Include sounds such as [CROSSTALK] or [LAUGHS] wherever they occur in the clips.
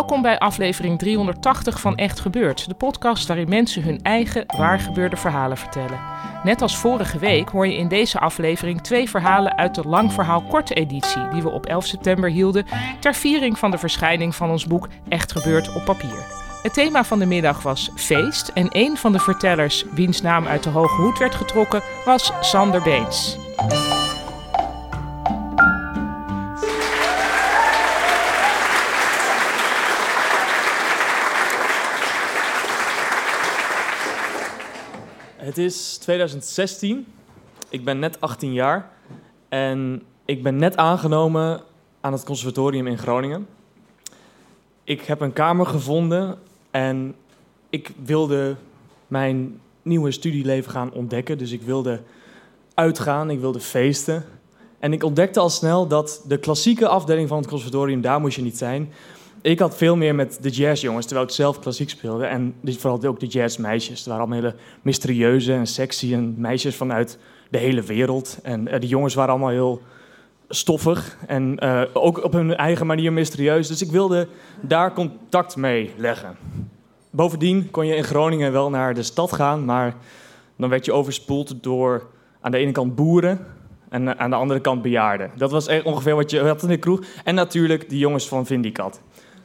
Welkom bij aflevering 380 van Echt Gebeurd, de podcast waarin mensen hun eigen waargebeurde verhalen vertellen. Net als vorige week hoor je in deze aflevering twee verhalen uit de lang verhaal korte editie die we op 11 september hielden ter viering van de verschijning van ons boek Echt Gebeurd op papier. Het thema van de middag was feest en een van de vertellers wiens naam uit de hoge hoed werd getrokken was Sander Beens. Het is 2016. Ik ben net 18 jaar. En ik ben net aangenomen aan het conservatorium in Groningen. Ik heb een kamer gevonden en ik wilde mijn nieuwe studieleven gaan ontdekken. Dus ik wilde uitgaan, ik wilde feesten. En ik ontdekte al snel dat de klassieke afdeling van het conservatorium, daar moest je niet zijn. Ik had veel meer met de jazzjongens, terwijl ik zelf klassiek speelde. En vooral ook de jazzmeisjes. Het waren allemaal hele mysterieuze en sexy en meisjes vanuit de hele wereld. En uh, de jongens waren allemaal heel stoffig en uh, ook op hun eigen manier mysterieus. Dus ik wilde daar contact mee leggen. Bovendien kon je in Groningen wel naar de stad gaan, maar dan werd je overspoeld door aan de ene kant boeren en aan de andere kant bejaarden. Dat was ongeveer wat je had in de kroeg. En natuurlijk de jongens van Vindicat.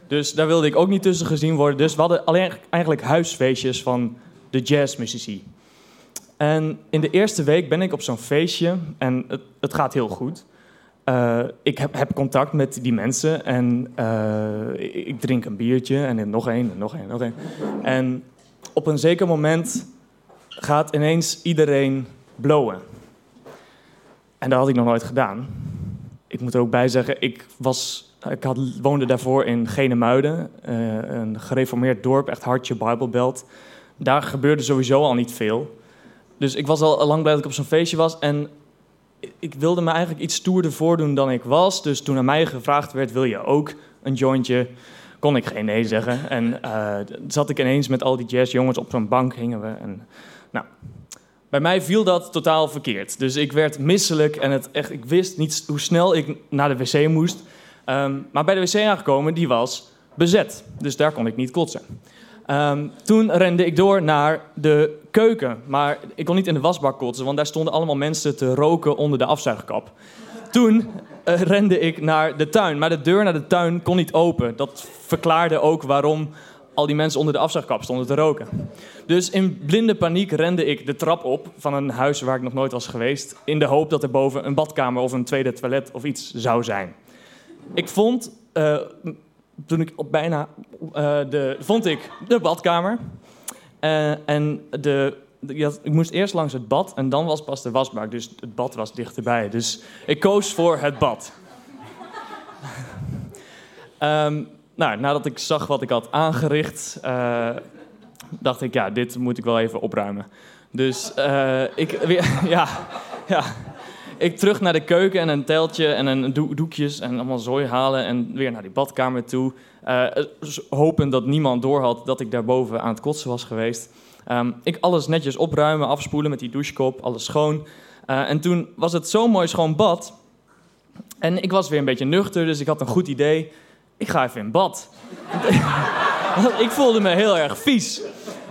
Dus daar wilde ik ook niet tussen gezien worden. Dus we hadden alleen eigenlijk huisfeestjes van de jazzmuzici. En in de eerste week ben ik op zo'n feestje en het, het, gaat heel goed. Uh, ik heb, heb, contact met die mensen en uh, ik drink een biertje en nog één en nog één, nog één. En op een zeker moment gaat ineens iedereen blowen. En dat had ik nog nooit gedaan. Ik moet er ook bij zeggen, ik was ik had, woonde daarvoor in Genemuiden, uh, een gereformeerd dorp, echt hartje Bijbelbelt. Daar gebeurde sowieso al niet veel. Dus ik was al lang blij dat ik op zo'n feestje was. En ik wilde me eigenlijk iets stoerder voordoen dan ik was. Dus toen aan mij gevraagd werd, wil je ook een jointje? Kon ik geen nee zeggen. En uh, zat ik ineens met al die jazzjongens op zo'n bank, hingen we. En, nou, bij mij viel dat totaal verkeerd. Dus ik werd misselijk en het echt, ik wist niet hoe snel ik naar de wc moest. Um, maar bij de wc aangekomen, die was bezet. Dus daar kon ik niet kotsen. Um, toen rende ik door naar de keuken. Maar ik kon niet in de wasbak kotsen, want daar stonden allemaal mensen te roken onder de afzuigkap. Toen uh, rende ik naar de tuin. Maar de deur naar de tuin kon niet open. Dat verklaarde ook waarom al die mensen onder de afzuigkap stonden te roken. Dus in blinde paniek rende ik de trap op van een huis waar ik nog nooit was geweest. In de hoop dat er boven een badkamer of een tweede toilet of iets zou zijn. Ik vond, uh, toen ik op bijna, uh, de, vond ik de badkamer. Uh, en de, ik moest eerst langs het bad en dan was pas de wasbak. Dus het bad was dichterbij. Dus ik koos voor het bad. um, [LAUGHS] nou, nadat ik zag wat ik had aangericht, dacht ik, ja, dit moet ik wel even opruimen. Dus ik, [LAUGHS] ja, ja ik terug naar de keuken en een teltje en een doekjes en allemaal zooi halen en weer naar die badkamer toe. Uh, hopen dat niemand doorhad dat ik daarboven aan het kotsen was geweest. Um, ik alles netjes opruimen, afspoelen met die douchekop, alles schoon. Uh, en toen was het zo'n mooi schoon bad. En ik was weer een beetje nuchter, dus ik had een goed idee. Ik ga even in bad. [LAUGHS] ik voelde me heel erg vies.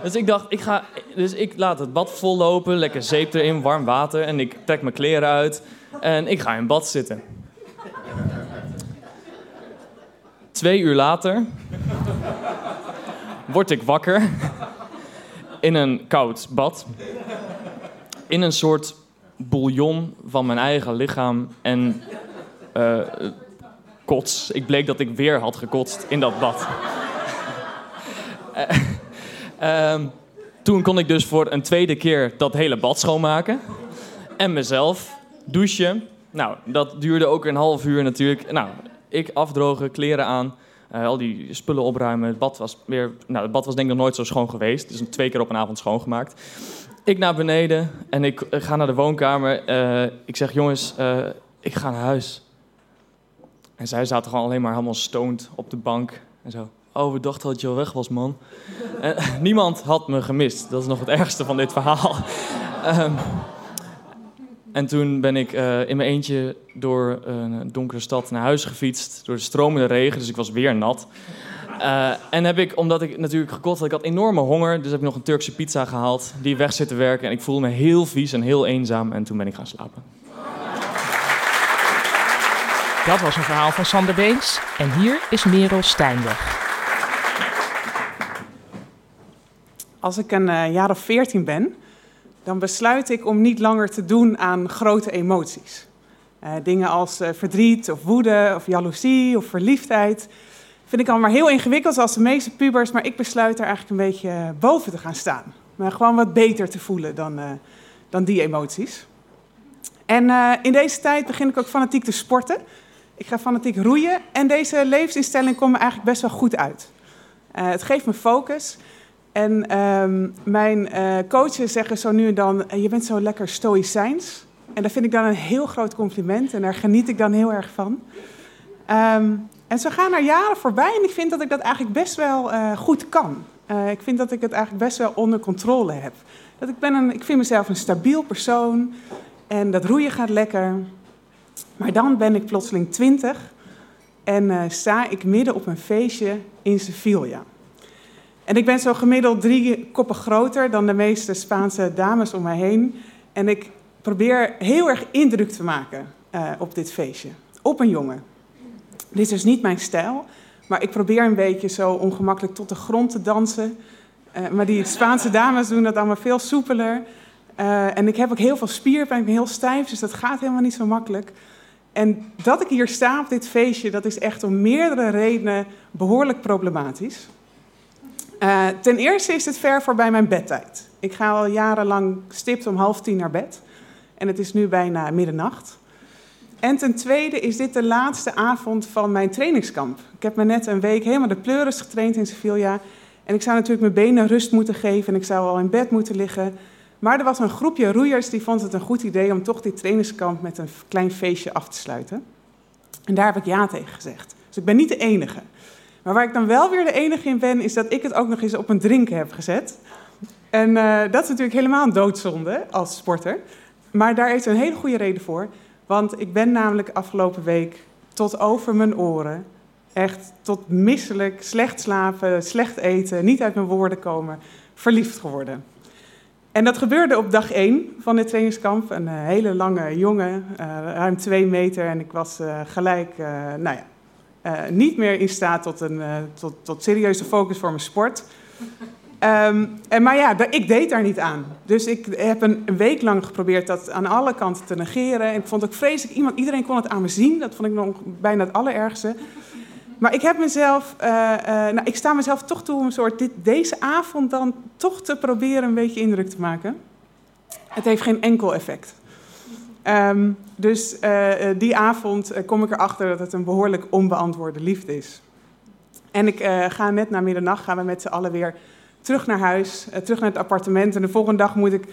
Dus ik dacht, ik, ga, dus ik laat het bad vollopen, lekker zeep erin, warm water. En ik trek mijn kleren uit en ik ga in bad zitten. Twee uur later word ik wakker in een koud bad. In een soort bouillon van mijn eigen lichaam en uh, kots. Ik bleek dat ik weer had gekotst in dat bad. Um, toen kon ik dus voor een tweede keer dat hele bad schoonmaken. En mezelf douchen. Nou, dat duurde ook een half uur natuurlijk. Nou, ik afdrogen, kleren aan, uh, al die spullen opruimen. Het bad was weer, nou, het bad was denk ik nog nooit zo schoon geweest. Dus twee keer op een avond schoongemaakt. Ik naar beneden en ik, ik ga naar de woonkamer. Uh, ik zeg, jongens, ik ga naar huis. En zij zaten gewoon alleen maar helemaal stoned op de bank en zo. Oh, we dachten dat je al weg was, man. En, niemand had me gemist. Dat is nog het ergste van dit verhaal. um, [LAUGHS] en toen ben ik uh, in mijn eentje door een donkere stad naar huis gefietst. Door de stromende regen, dus ik was weer nat. En heb ik, omdat ik natuurlijk gekocht had, ik had enorme honger. Dus heb ik nog een Turkse pizza gehaald. Die weg zit te werken. En ik voelde me heel vies en heel eenzaam. En toen ben ik gaan slapen. Dat was een verhaal van Sander Beens. En hier is Merel Steinweg. Als ik een uh, jaar of veertien ben, dan besluit ik om niet langer te doen aan grote emoties. Uh, dingen als uh, verdriet of woede of jaloezie of verliefdheid vind ik allemaal heel ingewikkeld als de meeste pubers, maar ik besluit er eigenlijk een beetje boven te gaan staan. Maar gewoon wat beter te voelen dan, dan die emoties. En in deze tijd begin ik ook fanatiek te sporten. Ik ga fanatiek roeien en deze levensinstelling komt me eigenlijk best wel goed uit. het geeft me focus. En um, mijn uh, coaches zeggen zo nu en dan: Je bent zo lekker stoïcijns. En dat vind ik dan een heel groot compliment en daar geniet ik dan heel erg van. Um, en zo gaan er jaren voorbij en ik vind dat ik dat eigenlijk best wel uh, goed kan. Ik vind dat ik het eigenlijk best wel onder controle heb. Dat ik, ben een, ik vind mezelf een stabiel persoon en dat roeien gaat lekker. Maar dan ben ik plotseling twintig en sta ik midden op een feestje in Sevilla. En ik ben zo gemiddeld drie koppen groter dan de meeste Spaanse dames om mij heen. En ik probeer heel erg indruk te maken uh, op dit feestje. Op een jongen. Dit is niet mijn stijl, maar ik probeer een beetje zo ongemakkelijk tot de grond te dansen. Uh, maar die Spaanse dames doen dat allemaal veel soepeler. Uh, en ik heb ook heel veel spierpijn, ik ben heel stijf, dus dat gaat helemaal niet zo makkelijk. En dat ik hier sta op dit feestje, dat is echt om meerdere redenen behoorlijk problematisch. Uh, ten eerste is het ver voorbij mijn bedtijd. Ik ga al jarenlang stipt om half tien naar bed. En het is nu bijna middernacht. En ten tweede is dit de laatste avond van mijn trainingskamp. Ik heb me net een week helemaal de pleuris getraind in Sevilla. En ik zou natuurlijk mijn benen rust moeten geven en ik zou al in bed moeten liggen. Maar er was een groepje roeiers die vond het een goed idee om toch dit trainingskamp met een klein feestje af te sluiten. En daar heb ik ja tegen gezegd. Dus ik ben niet de enige. Maar waar ik dan wel weer de enige in ben, is dat ik het ook nog eens op een drinken heb gezet. En uh, dat is natuurlijk helemaal een doodzonde als sporter. Maar daar is een hele goede reden voor. Want ik ben namelijk afgelopen week tot over mijn oren, echt tot misselijk, slecht slapen, slecht eten, niet uit mijn woorden komen, verliefd geworden. En dat gebeurde op dag één van dit trainingskamp. Een uh, hele lange jongen, uh, ruim twee meter. En ik was gelijk, nou ja, uh, niet meer in staat tot, een, uh, tot, tot serieuze focus voor mijn sport. Um, [LAUGHS] en, maar ja, ik deed daar niet aan. Dus ik heb een, een, week lang geprobeerd dat aan alle kanten te negeren. En ik vond ook vreselijk, iemand, iedereen kon het aan me zien. Dat vond ik nog bijna het allerergste. Maar ik heb mezelf, uh, nou, ik sta mezelf toch toe om een soort dit, deze avond dan toch te proberen een beetje indruk te maken. Het heeft geen enkel effect. Um, dus uh, die avond uh, kom ik erachter dat het een behoorlijk onbeantwoorde liefde is. En ik ga net na middernacht, gaan we met z'n allen weer terug naar huis, terug naar het appartement. En de volgende dag moet ik,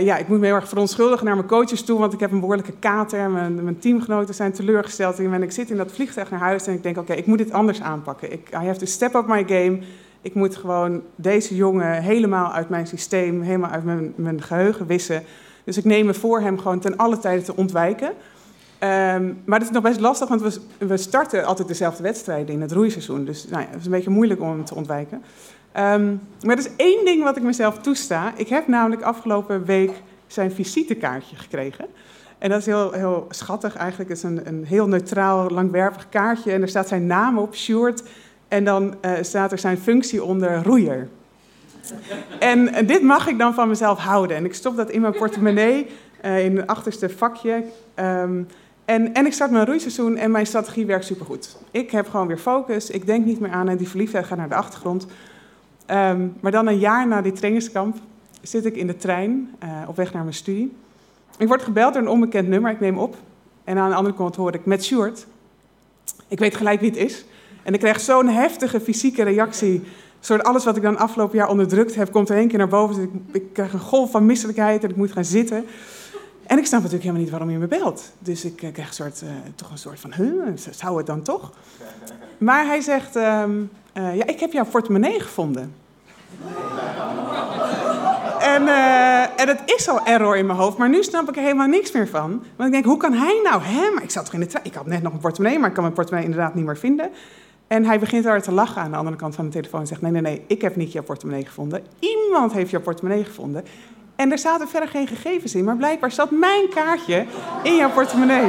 ja, ik moet me heel erg verontschuldigen naar mijn coaches toe, want ik heb een behoorlijke kater. Mijn, mijn teamgenoten zijn teleurgesteld. En ik zit in dat vliegtuig naar huis en ik denk, oké, ik moet dit anders aanpakken. Ik, I have to step up my game. Ik moet gewoon deze jongen helemaal uit mijn systeem, helemaal uit mijn, mijn geheugen wissen. Dus ik neem me voor hem gewoon ten alle tijde te ontwijken. Um, maar dat is nog best lastig, want we, we, starten altijd dezelfde wedstrijden in het roeiseizoen. Dus nou ja, het is een beetje moeilijk om hem te ontwijken. Um, maar er is één ding wat ik mezelf toesta. Ik heb namelijk afgelopen week zijn visitekaartje gekregen. En dat is heel, heel schattig eigenlijk. Het is een, een heel neutraal, langwerpig kaartje. En er staat zijn naam op, Sjoerd. En dan uh, staat er zijn functie onder roeier. En dit mag ik dan van mezelf houden. En ik stop dat in mijn portemonnee, uh, in het achterste vakje. Um, en, en ik start mijn roeiseizoen en mijn strategie werkt supergoed. Ik heb gewoon weer focus, ik denk niet meer aan en die verliefdheid gaat naar de achtergrond. Um, maar dan een jaar na die trainingskamp zit ik in de trein uh, op weg naar mijn studie. Ik word gebeld door een onbekend nummer, ik neem op. En aan de andere kant hoor ik met Stuart. Ik weet gelijk wie het is. En ik krijg zo'n heftige fysieke reactie soort alles wat ik dan afgelopen jaar onderdrukt heb, komt er één keer naar boven. Dus ik, ik, krijg een golf van misselijkheid en ik moet gaan zitten. En ik snap natuurlijk helemaal niet waarom je me belt. Dus ik uh, krijg een soort, uh, toch een soort van, huh, zou het dan toch? Maar hij zegt, um, uh, ja, ik heb jouw portemonnee gevonden. En, en het is al error in mijn hoofd, maar nu snap ik er helemaal niks meer van. Want ik denk, hoe kan hij nou, hè? Maar ik zat toch in de trein, ik had net nog een portemonnee, maar ik kan mijn portemonnee inderdaad niet meer vinden. En hij begint daar te lachen aan de andere kant van de telefoon en zegt: Nee, nee, nee, ik heb niet jouw portemonnee gevonden. Iemand heeft jouw portemonnee gevonden. En er zaten verder geen gegevens in, maar blijkbaar zat mijn kaartje in jouw portemonnee.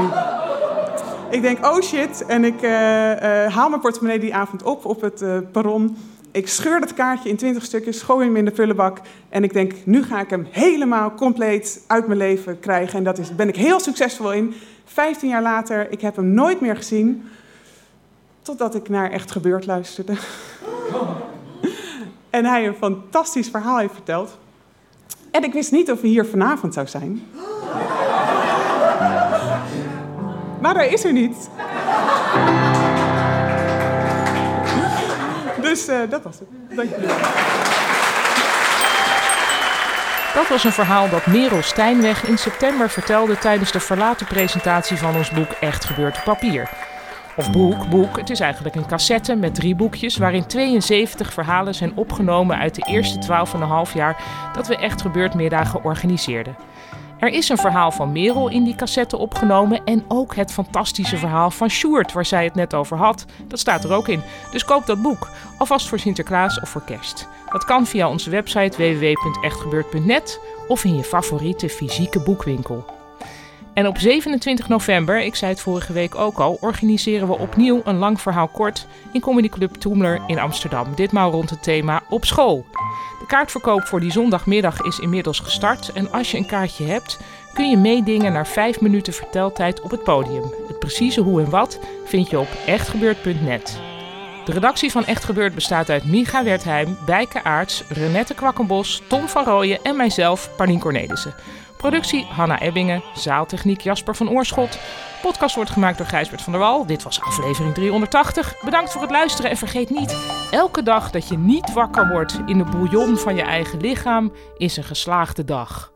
Ik denk, oh shit, en ik uh, uh, haal mijn portemonnee die avond op op het uh, perron. Ik scheur dat kaartje in twintig stukjes, gooi hem in de prullenbak. En ik denk, nu ga ik hem helemaal compleet uit mijn leven krijgen. En daar ben ik heel succesvol in. Vijftien jaar later, ik heb hem nooit meer gezien. Totdat ik naar Echt Gebeurd luisterde. [LAUGHS] en hij een fantastisch verhaal heeft verteld. En ik wist niet of hij hier vanavond zou zijn. [LAUGHS] Maar hij is er niet. [LAUGHS] Dus uh, dat was het. Dank jullie. Dat was een verhaal dat Merel Stijnweg in september vertelde tijdens de verlaten presentatie van ons boek Echt Gebeurd op Papier. Of boek, boek. Het is eigenlijk een cassette met drie boekjes waarin 72 verhalen zijn opgenomen uit de eerste 12,5 jaar dat we Echt Gebeurd middagen organiseerden. Er is een verhaal van Merel in die cassette opgenomen en ook het fantastische verhaal van Sjoerd, waar zij het net over had. Dat staat er ook in. Dus koop dat boek, alvast voor Sinterklaas of voor kerst. Dat kan via onze website www.echtgebeurd.net of in je favoriete fysieke boekwinkel. En op 27 november, ik zei het vorige week ook al, organiseren we opnieuw een lang verhaal kort in Comedy Club Toemler in Amsterdam. Ditmaal rond het thema op school. De kaartverkoop voor die zondagmiddag is inmiddels gestart en als je een kaartje hebt, kun je meedingen naar 5 minuten verteltijd op het podium. Het precieze hoe en wat vind je op echtgebeurd.net. De redactie van Echt Gebeurd bestaat uit Micha Wertheim, Bijke Aarts, Renette Kwakkenbos, Tom van Rooyen en mijzelf, Paulien Cornelissen. Productie Hanna Ebbingen, zaaltechniek Jasper van Oorschot. Podcast wordt gemaakt door Gijsbert van der Wal. Dit was aflevering 380. Bedankt voor het luisteren en vergeet niet, elke dag dat je niet wakker wordt in de bouillon van je eigen lichaam is een geslaagde dag.